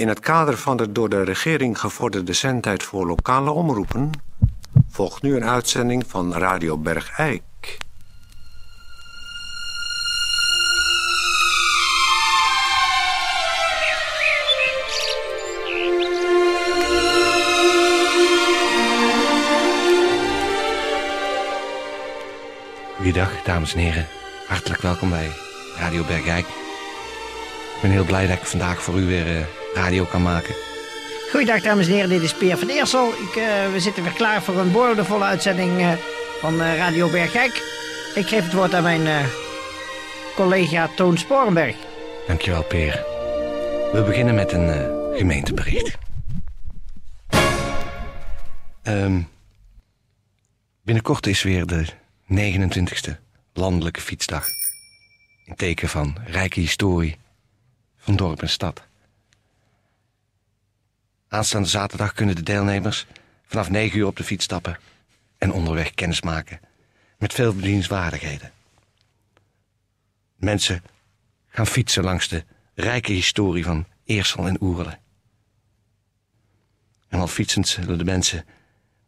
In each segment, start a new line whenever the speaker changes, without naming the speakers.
In het kader van de door de regering gevorderde zendtijd voor lokale omroepen... volgt nu een uitzending van Radio Bergijk.
Goeiedag, dames en heren. Hartelijk welkom bij Radio Bergijk. Ik ben heel blij dat ik vandaag voor u weer eh, radio kan maken.
Goeiedag dames en heren, dit is Peer van Eersel. Ik, eh, we zitten weer klaar voor een boordevolle uitzending eh, van eh, Radio Bergijk. Ik geef het woord aan mijn collega Toon Sporenberg.
Dankjewel, Peer. We beginnen met een gemeentebericht. Ehm, binnenkort is weer de 29e landelijke fietsdag. In teken van rijke historie van dorp en stad. Aanstaande zaterdag kunnen de deelnemers vanaf 9 uur op de fiets stappen en onderweg kennis maken met veel bedienswaardigheden. Mensen gaan fietsen langs de rijke historie van Eersel en Oerle. En al fietsend zullen de mensen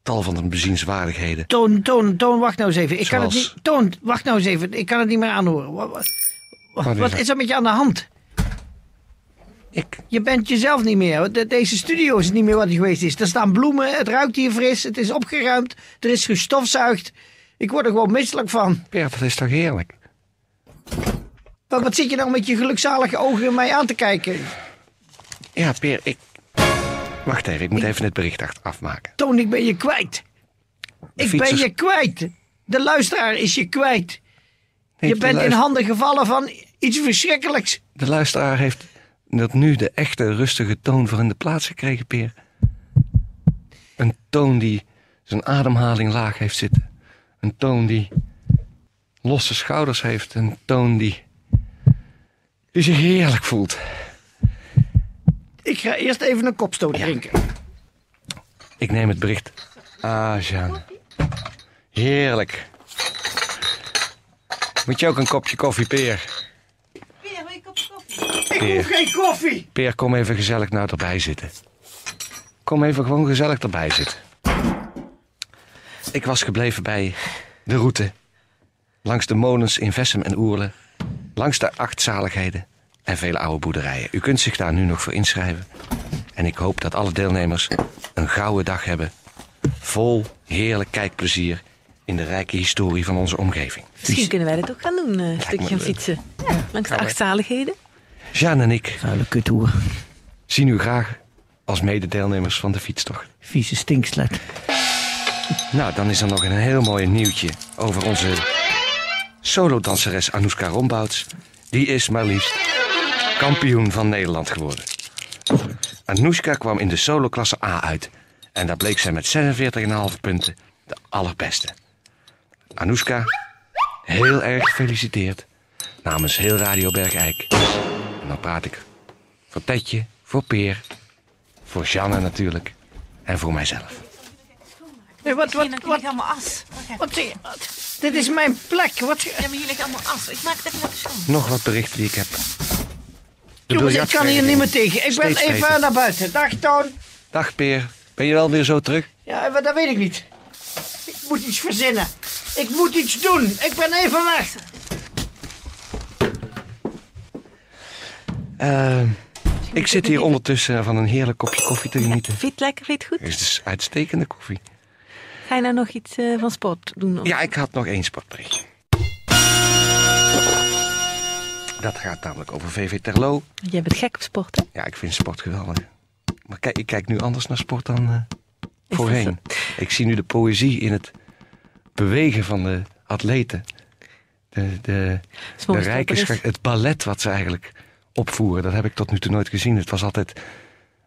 tal van de bezienswaardigheden
Toon, Toon, Toon, wacht nou eens even. Ik kan het niet. Toon, wacht nou eens even. Ik kan het niet meer aanhoren. Wat, wat,
Wat is er
met je aan de hand?
Ik,
Je bent jezelf niet meer. De- deze studio is niet meer wat hij geweest is. Er staan bloemen, het ruikt hier fris, het is opgeruimd, er is gestofzuigd. Ik word er gewoon misselijk van.
Peer, dat is toch heerlijk?
Wat, wat zit je nou met je gelukzalige ogen mij aan te kijken?
Ja, Peer, ik... Wacht even, ik moet even het bericht afmaken.
Toon, ik ben je kwijt. Ik ben je kwijt. De luisteraar is je kwijt. Je bent in handen gevallen van iets verschrikkelijks.
De luisteraar heeft dat nu de echte rustige toon voor in de plaats gekregen, Peer. Een toon die zijn ademhaling laag heeft zitten. Een toon die losse schouders heeft. Een toon die, die zich heerlijk voelt.
Ik ga eerst even een kopstoot drinken.
Ik neem het bericht. Ah, Jeanne. Heerlijk. Moet je ook een kopje koffie, Peer?
Weer een kopje koffie.
Ik
Peer.
hoef geen koffie.
Peer, kom even gezellig nou erbij zitten. Kom even gewoon gezellig erbij zitten. Ik was gebleven bij de route. Langs de molens in Vessem en Oerle. Langs de achtzaligheden en vele oude boerderijen. U kunt zich daar nu nog voor inschrijven. En ik hoop dat alle deelnemers een gouden dag hebben. Vol heerlijk kijkplezier in de rijke historie van onze omgeving.
Misschien kunnen wij dat ook gaan doen, eh, een stukje
me
gaan
leuk.
fietsen. langs de
Gaan we.
achtzaligheden.
Jeanne en ik
Vuile kuthoer.
zien u graag als mededeelnemers van de fietstocht.
Vieze stinkslet.
Nou, dan is er nog een heel mooi nieuwtje over onze solodanseres Anouska Rombouts. Die is maar liefst kampioen van Nederland geworden. Anouska kwam in de soloklasse A uit. En daar bleek zij met 46,5 punten de allerbeste. Anouska, heel erg gefeliciteerd. Namens heel Radio Bergijk. Dan praat ik voor Tetje, voor Peer, voor Janne natuurlijk. En voor mijzelf.
Nee, wat, wat, wat,
ligt allemaal as.
Wat? Dit is mijn plek. Wat,
Ja, maar hier ligt allemaal as. Ik maak het even schoon.
Nog wat berichten die ik heb. De
jongens, ik kan hier niet meer tegen. Ik ben even
beter.
naar buiten. Dag, Toon.
Dag Peer, ben je wel weer zo terug?
Ja, maar dat weet ik niet. Ik moet iets verzinnen. Ik moet iets doen. Ik ben even weg.
Eh, ik zit hier ondertussen van een heerlijk kopje koffie te genieten.
Vind je het lekker? Vind je het
Het
goed?
is uitstekende koffie.
Ga je nou nog iets eh, van sport doen? Of?
Ja, ik had nog één sportberichtje. Dat gaat namelijk over VV Terlo.
Jij bent gek op sport, hè?
Ja, ik vind sport geweldig. Maar kijk, ik kijk nu anders naar sport dan eh, voorheen. Ik zie nu de poëzie in het bewegen van de atleten. De, de, de rijke het ballet wat ze eigenlijk opvoeren, dat heb ik tot nu toe nooit gezien. Het was altijd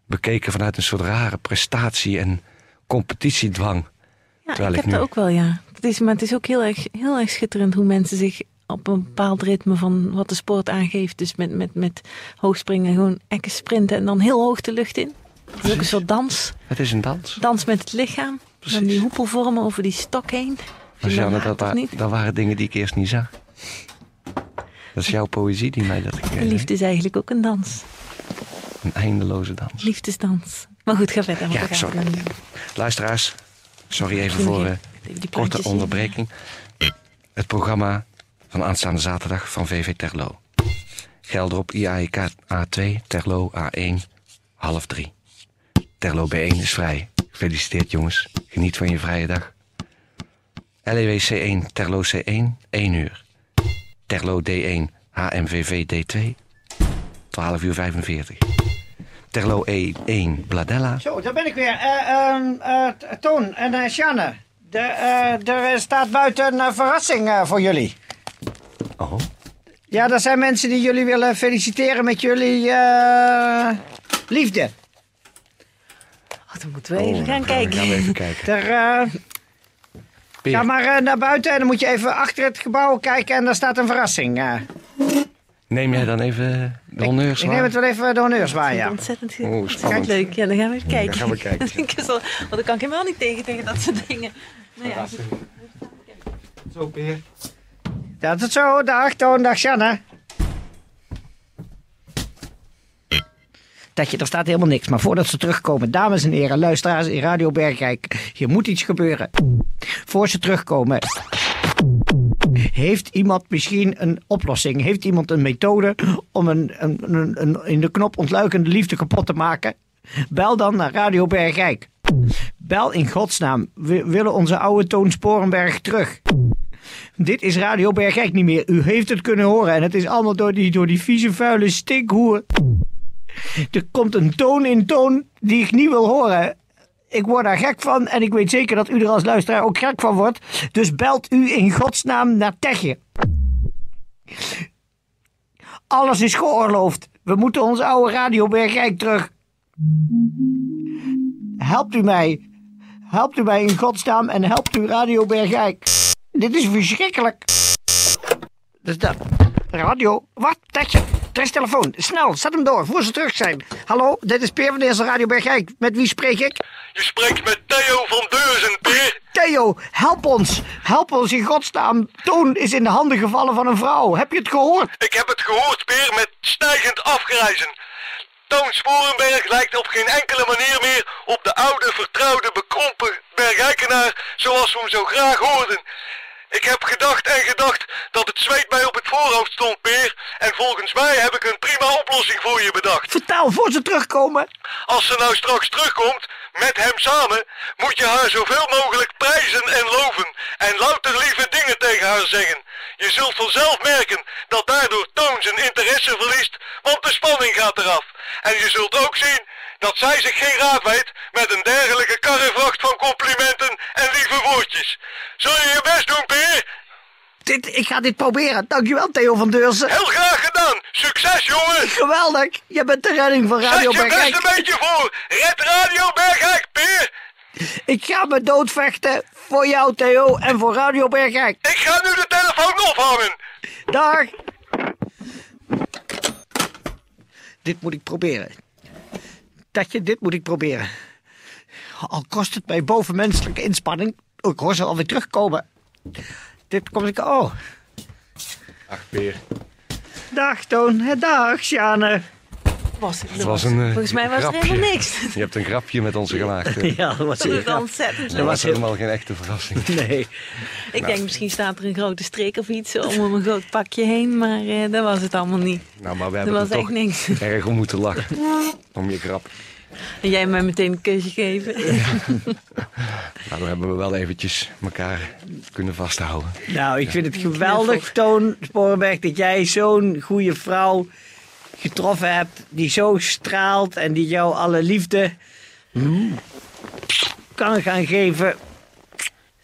bekeken vanuit een soort rare prestatie en competitiedwang.
Ja,
Terwijl
ik
ik
heb
nu-
dat ook wel, ja. Het is, maar het is ook heel erg, heel erg schitterend hoe mensen zich op een bepaald ritme van wat de sport aangeeft. Dus met, met, met hoogspringen, gewoon ekken sprinten en dan heel hoog de lucht in. Het is ook een soort dans.
Het is een dans.
Dans met het lichaam.
Precies.
Dan die hoepelvormen over die stok heen.
Maar Janne, dat, wa- dat waren dingen die ik eerst niet zag. Dat is jouw poëzie die mij dat gegeven
liefde is eigenlijk ook een dans.
Een eindeloze dans.
Liefdesdans. Maar goed, ga verder.
Ja, sorry.
dan-
Luisteraars, sorry even voor
even
eh, korte
zien.
onderbreking. Het programma van aanstaande zaterdag van VV Terlo. Gelderop IAEK A2, Terlo A1, half drie. Terlo B1 is vrij. Gefeliciteerd jongens. Geniet van je vrije dag. LEW C1, Terlo C1, 1 uur. Terlo D1, HMVV D2, 12 uur 45. Terlo E1, Bladella,
Zo, daar ben ik weer. Eh, ehm, eh, T- Toon en eh Sjanne. Eh, er staat buiten een verrassing eh, voor jullie.
Oh,
Ja, er zijn mensen die jullie willen feliciteren met jullie eh, liefde.
Oh, dan moeten we even
Oh,
gaan
dan
kijken.
Gaan we even kijken.
Er,
Peer,
ga maar eh, naar buiten en dan moet je even achter het gebouw kijken en daar staat een verrassing. eh.
neem jij dan even de honneurs
ik neem het wel even de honneurs waar,
Ja.
ja.
Ontzettend,
Oh,
ontzettend
spannend.
leuk. Ja, dan gaan we even kijken.
Dan gaan we kijken.
Ik is Want dan kan ik helemaal niet tegen, tegen dat soort dingen. Nou ja,
Zo, Peer.
Ja, tot zo. Dag Toon, dag Sjanne. Dat je, er staat helemaal niks. Maar voordat ze terugkomen, dames en heren, luisteraars in Radio Bergrijk, hier moet iets gebeuren. Voor ze terugkomen, heeft iemand misschien een oplossing? Heeft iemand een methode om een, een, een, een in de knop ontluikende liefde kapot te maken? Bel dan naar Radio Bergrijk. Bel in godsnaam. We willen onze oude Toon Sporenberg terug. Dit is Radio Bergijk niet meer. U heeft het kunnen horen. En het is allemaal door die, door die vieze, vuile stinkhoer. Er komt een toon in toon die ik niet wil horen. Ik word daar gek van. En ik weet zeker dat u er als luisteraar ook gek van wordt. Dus belt u in godsnaam naar Techje. Alles is geoorloofd. We moeten onze oude Radio Bergijk terug. Helpt u mij. Helpt u mij in godsnaam en helpt u Radio Bergijk. Dit is verschrikkelijk. Dus dat. Radio. Wat? Tetje. Er is telefoon. Snel, zet hem door, voor ze terug zijn. Hallo, dit is Peer van de Eerste Radio Bergijk. Met wie spreek ik?
Je spreekt met Theo van Deurzen, Peer.
Theo, help ons. Help ons in godsnaam. Toon is in de handen gevallen van een vrouw. Heb je het gehoord?
Ik heb het gehoord, Peer, met stijgend afgrijzen. Toon Sporenberg lijkt op geen enkele manier meer op de oude, vertrouwde, bekrompen Bergijkenaar zoals we hem zo graag hoorden. Ik heb gedacht en gedacht dat het zweet mij op het voorhoofd stond, Peer. En volgens mij heb ik een prima oplossing voor je bedacht.
Vertel, voor ze terugkomen.
Als ze nou straks terugkomt, met hem samen, moet je haar zoveel mogelijk prijzen en loven. En louter lieve dingen tegen haar zeggen. Je zult vanzelf merken dat daardoor Toon zijn interesse verliest, want de spanning gaat eraf. En je zult ook zien dat zij zich geen raad weet met een dergelijke karrevracht van complimenten en lieve woordjes. Zul je je best doen, Peer?
Dit, ik ga dit proberen. Dankjewel, Theo van Deurzen.
Heel graag gedaan. Succes, jongen.
Geweldig. Je bent de redding van
Zet
Radio
je best
Bergijk.
een beetje voor. Red Radio Bergijk, Peer.
Ik ga me doodvechten voor jou, Theo, en voor Radio Bergijk.
Ik ga nu de telefoon ophangen.
Dag. Dit moet ik proberen. Datje, dit moet ik proberen. Al kost het mij bovenmenselijke inspanning. Oh, ik hoor ze alweer terugkomen. Dit komt ik... Oh,
Ach, Peer.
dag Toon. Dag Sjane.
Was het,
Het was een, eh,
volgens mij was er
grapje.
helemaal niks.
Je hebt een grapje met ons gemaakt. hè.
Ja, dat was
Dat ontzettend
Dat was helemaal geen echte verrassing.
Nee.
Ik denk misschien staat er een grote streek of iets om een groot pakje heen, maar eh, dat was het allemaal niet.
Nou, maar we
Er
hebben
was
er
echt niks.
erg om moeten lachen. Om je grap.
En jij mij meteen een kusje geven.
Nou, dan hebben we wel eventjes elkaar kunnen vasthouden.
Nou, ik vind het geweldig, Toon Sporenberg, dat jij zo'n goede vrouw getroffen hebt. Die zo straalt en die jou alle liefde kan gaan geven.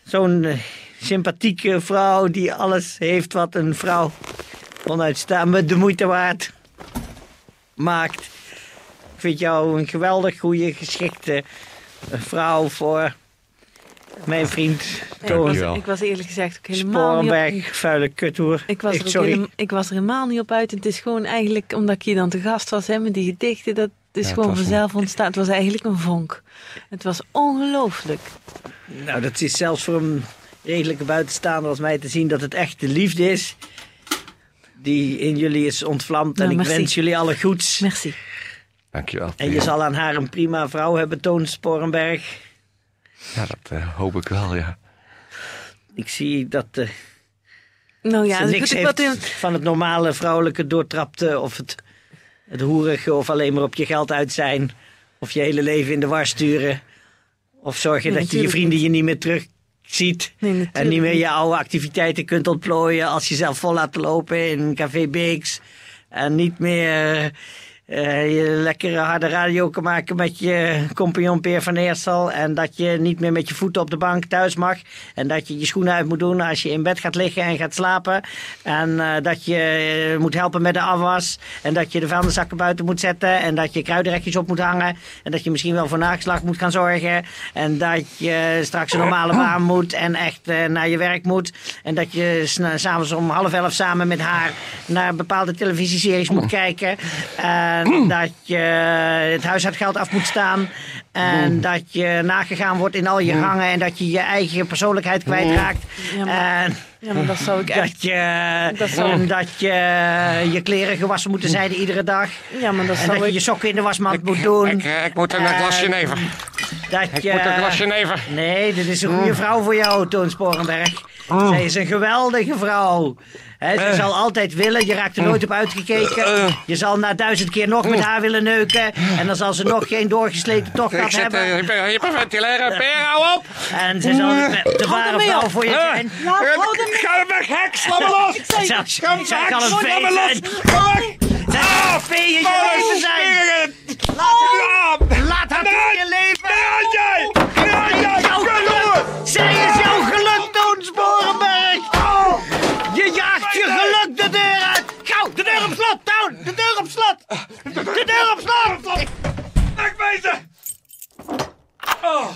Zo'n eh, sympathieke vrouw die alles heeft wat een vrouw onuitstaanbaar de moeite waard maakt. Ik vind jou een geweldig goede, geschikte eh, vrouw voor mijn vriend
ik, ik was eerlijk gezegd ook helemaal niet op,
Sporenberg, vuile kuthoer.
ik was, er
sorry.
helemaal, ik was er helemaal niet op uit. Het is gewoon eigenlijk, omdat ik hier dan te gast was hè, met die gedichten, dat is
Ja,
gewoon vanzelf ontstaan. Het was eigenlijk een vonk. Het was ongelooflijk.
Nou, dat is zelfs voor een redelijke buitenstaander als mij te zien dat het echt de liefde is. Die in jullie is ontvlamd.
Nou,
en ik
merci.
wens jullie alle goeds.
Merci.
Dankjewel.
En je zal aan haar een prima vrouw hebben, Toon Sporenberg.
Ja, dat eh, hoop ik wel, ja.
Ik zie dat eh,
Nou ja,
ze
dat
niks
wat
heeft
in,
van het normale vrouwelijke doortrapte of het, het hoerige of alleen maar op je geld uit zijn. Of je hele leven in de war sturen. Of zorgen
Nee,
dat je je vrienden je niet meer terugziet.
Nee,
en niet meer
niet.
je oude activiteiten kunt ontplooien als je zelf vol laat lopen in Café Beeks. En niet meer eh, je lekkere harde radio kan maken met je compagnon Peer van Eersel. En dat je niet meer met je voeten op de bank thuis mag. En dat je je schoenen uit moet doen als je in bed gaat liggen en gaat slapen. En eh, dat je eh, moet helpen met de afwas. En dat je de vuilniszakken buiten moet zetten. En dat je kruidenrekjes op moet hangen. En dat je misschien wel voor nageslag moet gaan zorgen. En dat je straks een normale baan moet en echt naar je werk moet. En dat je s'avonds om half elf samen met haar naar bepaalde televisieseries moet kijken. En dat je het huishoudgeld af moet staan. En dat je nagegaan wordt in al je gangen. En dat je je eigen persoonlijkheid kwijtraakt.
Ja, maar-
En
ja, maar dat zou ik echt...
dat je,
Dat zou-
en dat je je kleren gewassen moeten zijn iedere dag.
Ja, maar dat
En
zou
dat je
ik...
je sokken in de wasmand moet doen.
Ik, eh, ik moet een
Eh,
glasje neven.
Dat
Ik
je,
moet een glasje neven.
Nee, dit is een goede vrouw voor jou, Toon Sporenberg. Zij is een geweldige vrouw. Hè, ze zal altijd willen, je raakt er nooit op uitgekeken. Je zal na duizend keer nog met haar willen neuken. En dan zal ze nog geen doorgesleten tocht
Ik
gehad
zit
hebben.
eh, hyper- hyperventileren. Peer, hou op!
En ze zal de, de ware vrouw voor je
Eh,
zijn.
Ga weg, hek! Sla me los! Ga weg!
kan een
Sla me los! Ga weg!
Vee in je leven zijn. Laat, laat haar in je leven.
jij!
Zij is jouw geluk. Zij is jouw geluk, Toon Sporenberg. Je jaagt je geluk de deur uit. Gauw, de deur op slot, Toon. De deur op slot. De deur op slot.
Oh.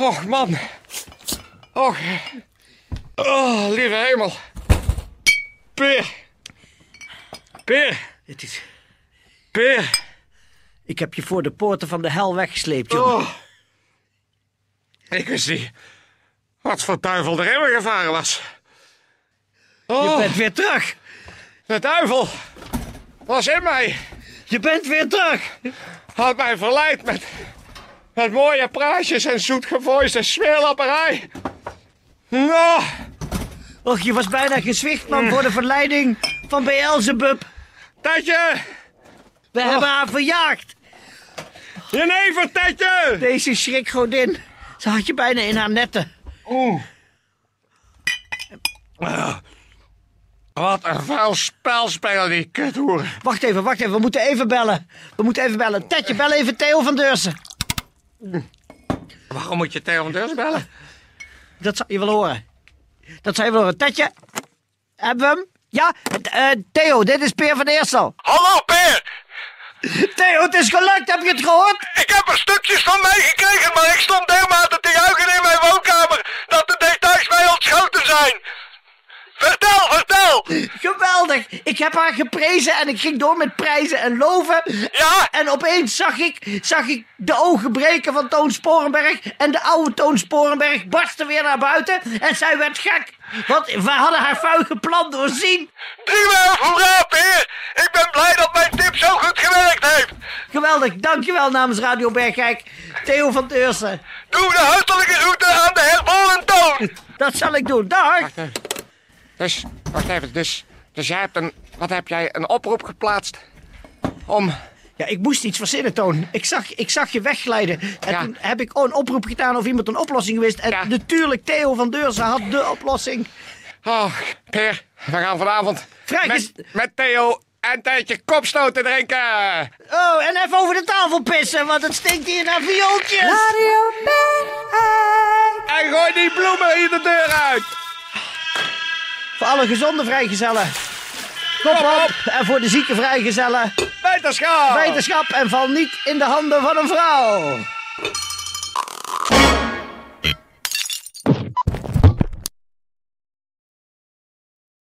Och, man. Och. Oh, lieve hemel. Peer. Peer.
Het is,
Peer.
ik heb je voor de poorten van de hel weggesleept, jongen.
Oh. Ik wist niet wat voor duivel er in me gevaren was.
Je
Oh,
bent weer terug.
de duivel was in mij.
Je bent weer terug.
Had mij verleid met, met mooie praatjes en zoetgevoiste smeerlapperij. Nou,
Och, je was bijna gezwicht, man, voor de verleiding van Beelzebub.
Tetje!
We hebben haar verjaagd.
Jenever, Tetje!
Deze schrikgodin. Ze had je bijna in haar netten.
Oeh. Ah, Wat een vuil spel spelen die kuthoeren.
Wacht even, wacht even. We moeten even bellen. We moeten even bellen. Tetje, bel even Theo van Deursen.
Waarom moet je Theo van Deurs bellen?
Dat zou je wel horen. Dat zou je wel horen. Tetje, hebben we hem? Ja, eh, Theo, dit is Peer van Eersel.
Hallo Peer,
Theo, het is gelukt. Heb je het gehoord?
ik heb er stukjes van meegekregen, maar ik stond dermate te juichen in mijn woonkamer dat de details mij ontschoten zijn. Vertel, vertel!
Geweldig. Ik heb haar geprezen en ik ging door met prijzen en loven.
Ja?
En opeens zag ik, zag ik de ogen breken van Toon Sporenberg. En de oude Toon Sporenberg barstte weer naar buiten. En zij werd gek. Want we hadden haar vuige plan doorzien.
Driewerf, hoera Peer! Ik ben blij dat mijn tip zo goed gewerkt heeft.
Geweldig. Dankjewel namens Radio Bergijk. Theo van Deursen.
Doe de hartelijke groeten aan de herboren toon.
Dat zal ik doen. Dag.
Dus, wacht even, dus, dus jij hebt een, wat heb jij, een oproep geplaatst om,
Ja, ik moest iets verzinnen, Toon. Ik zag, ik zag je wegglijden. En
Ja.
toen heb ik een oproep gedaan of iemand een oplossing wist. En
Ja.
natuurlijk, Theo van Deursen had de oplossing.
oh, Peer, we gaan vanavond met, met Theo en Tijdje kopstoten drinken.
Oh, en even over de tafel pissen, want het stinkt hier naar viooltjes.
En gooi die bloemen hier de deur uit.
Voor alle gezonde vrijgezellen. Kop op. En voor de zieke vrijgezellen.
Wetenschap.
Wetenschap en val niet in de handen van een vrouw.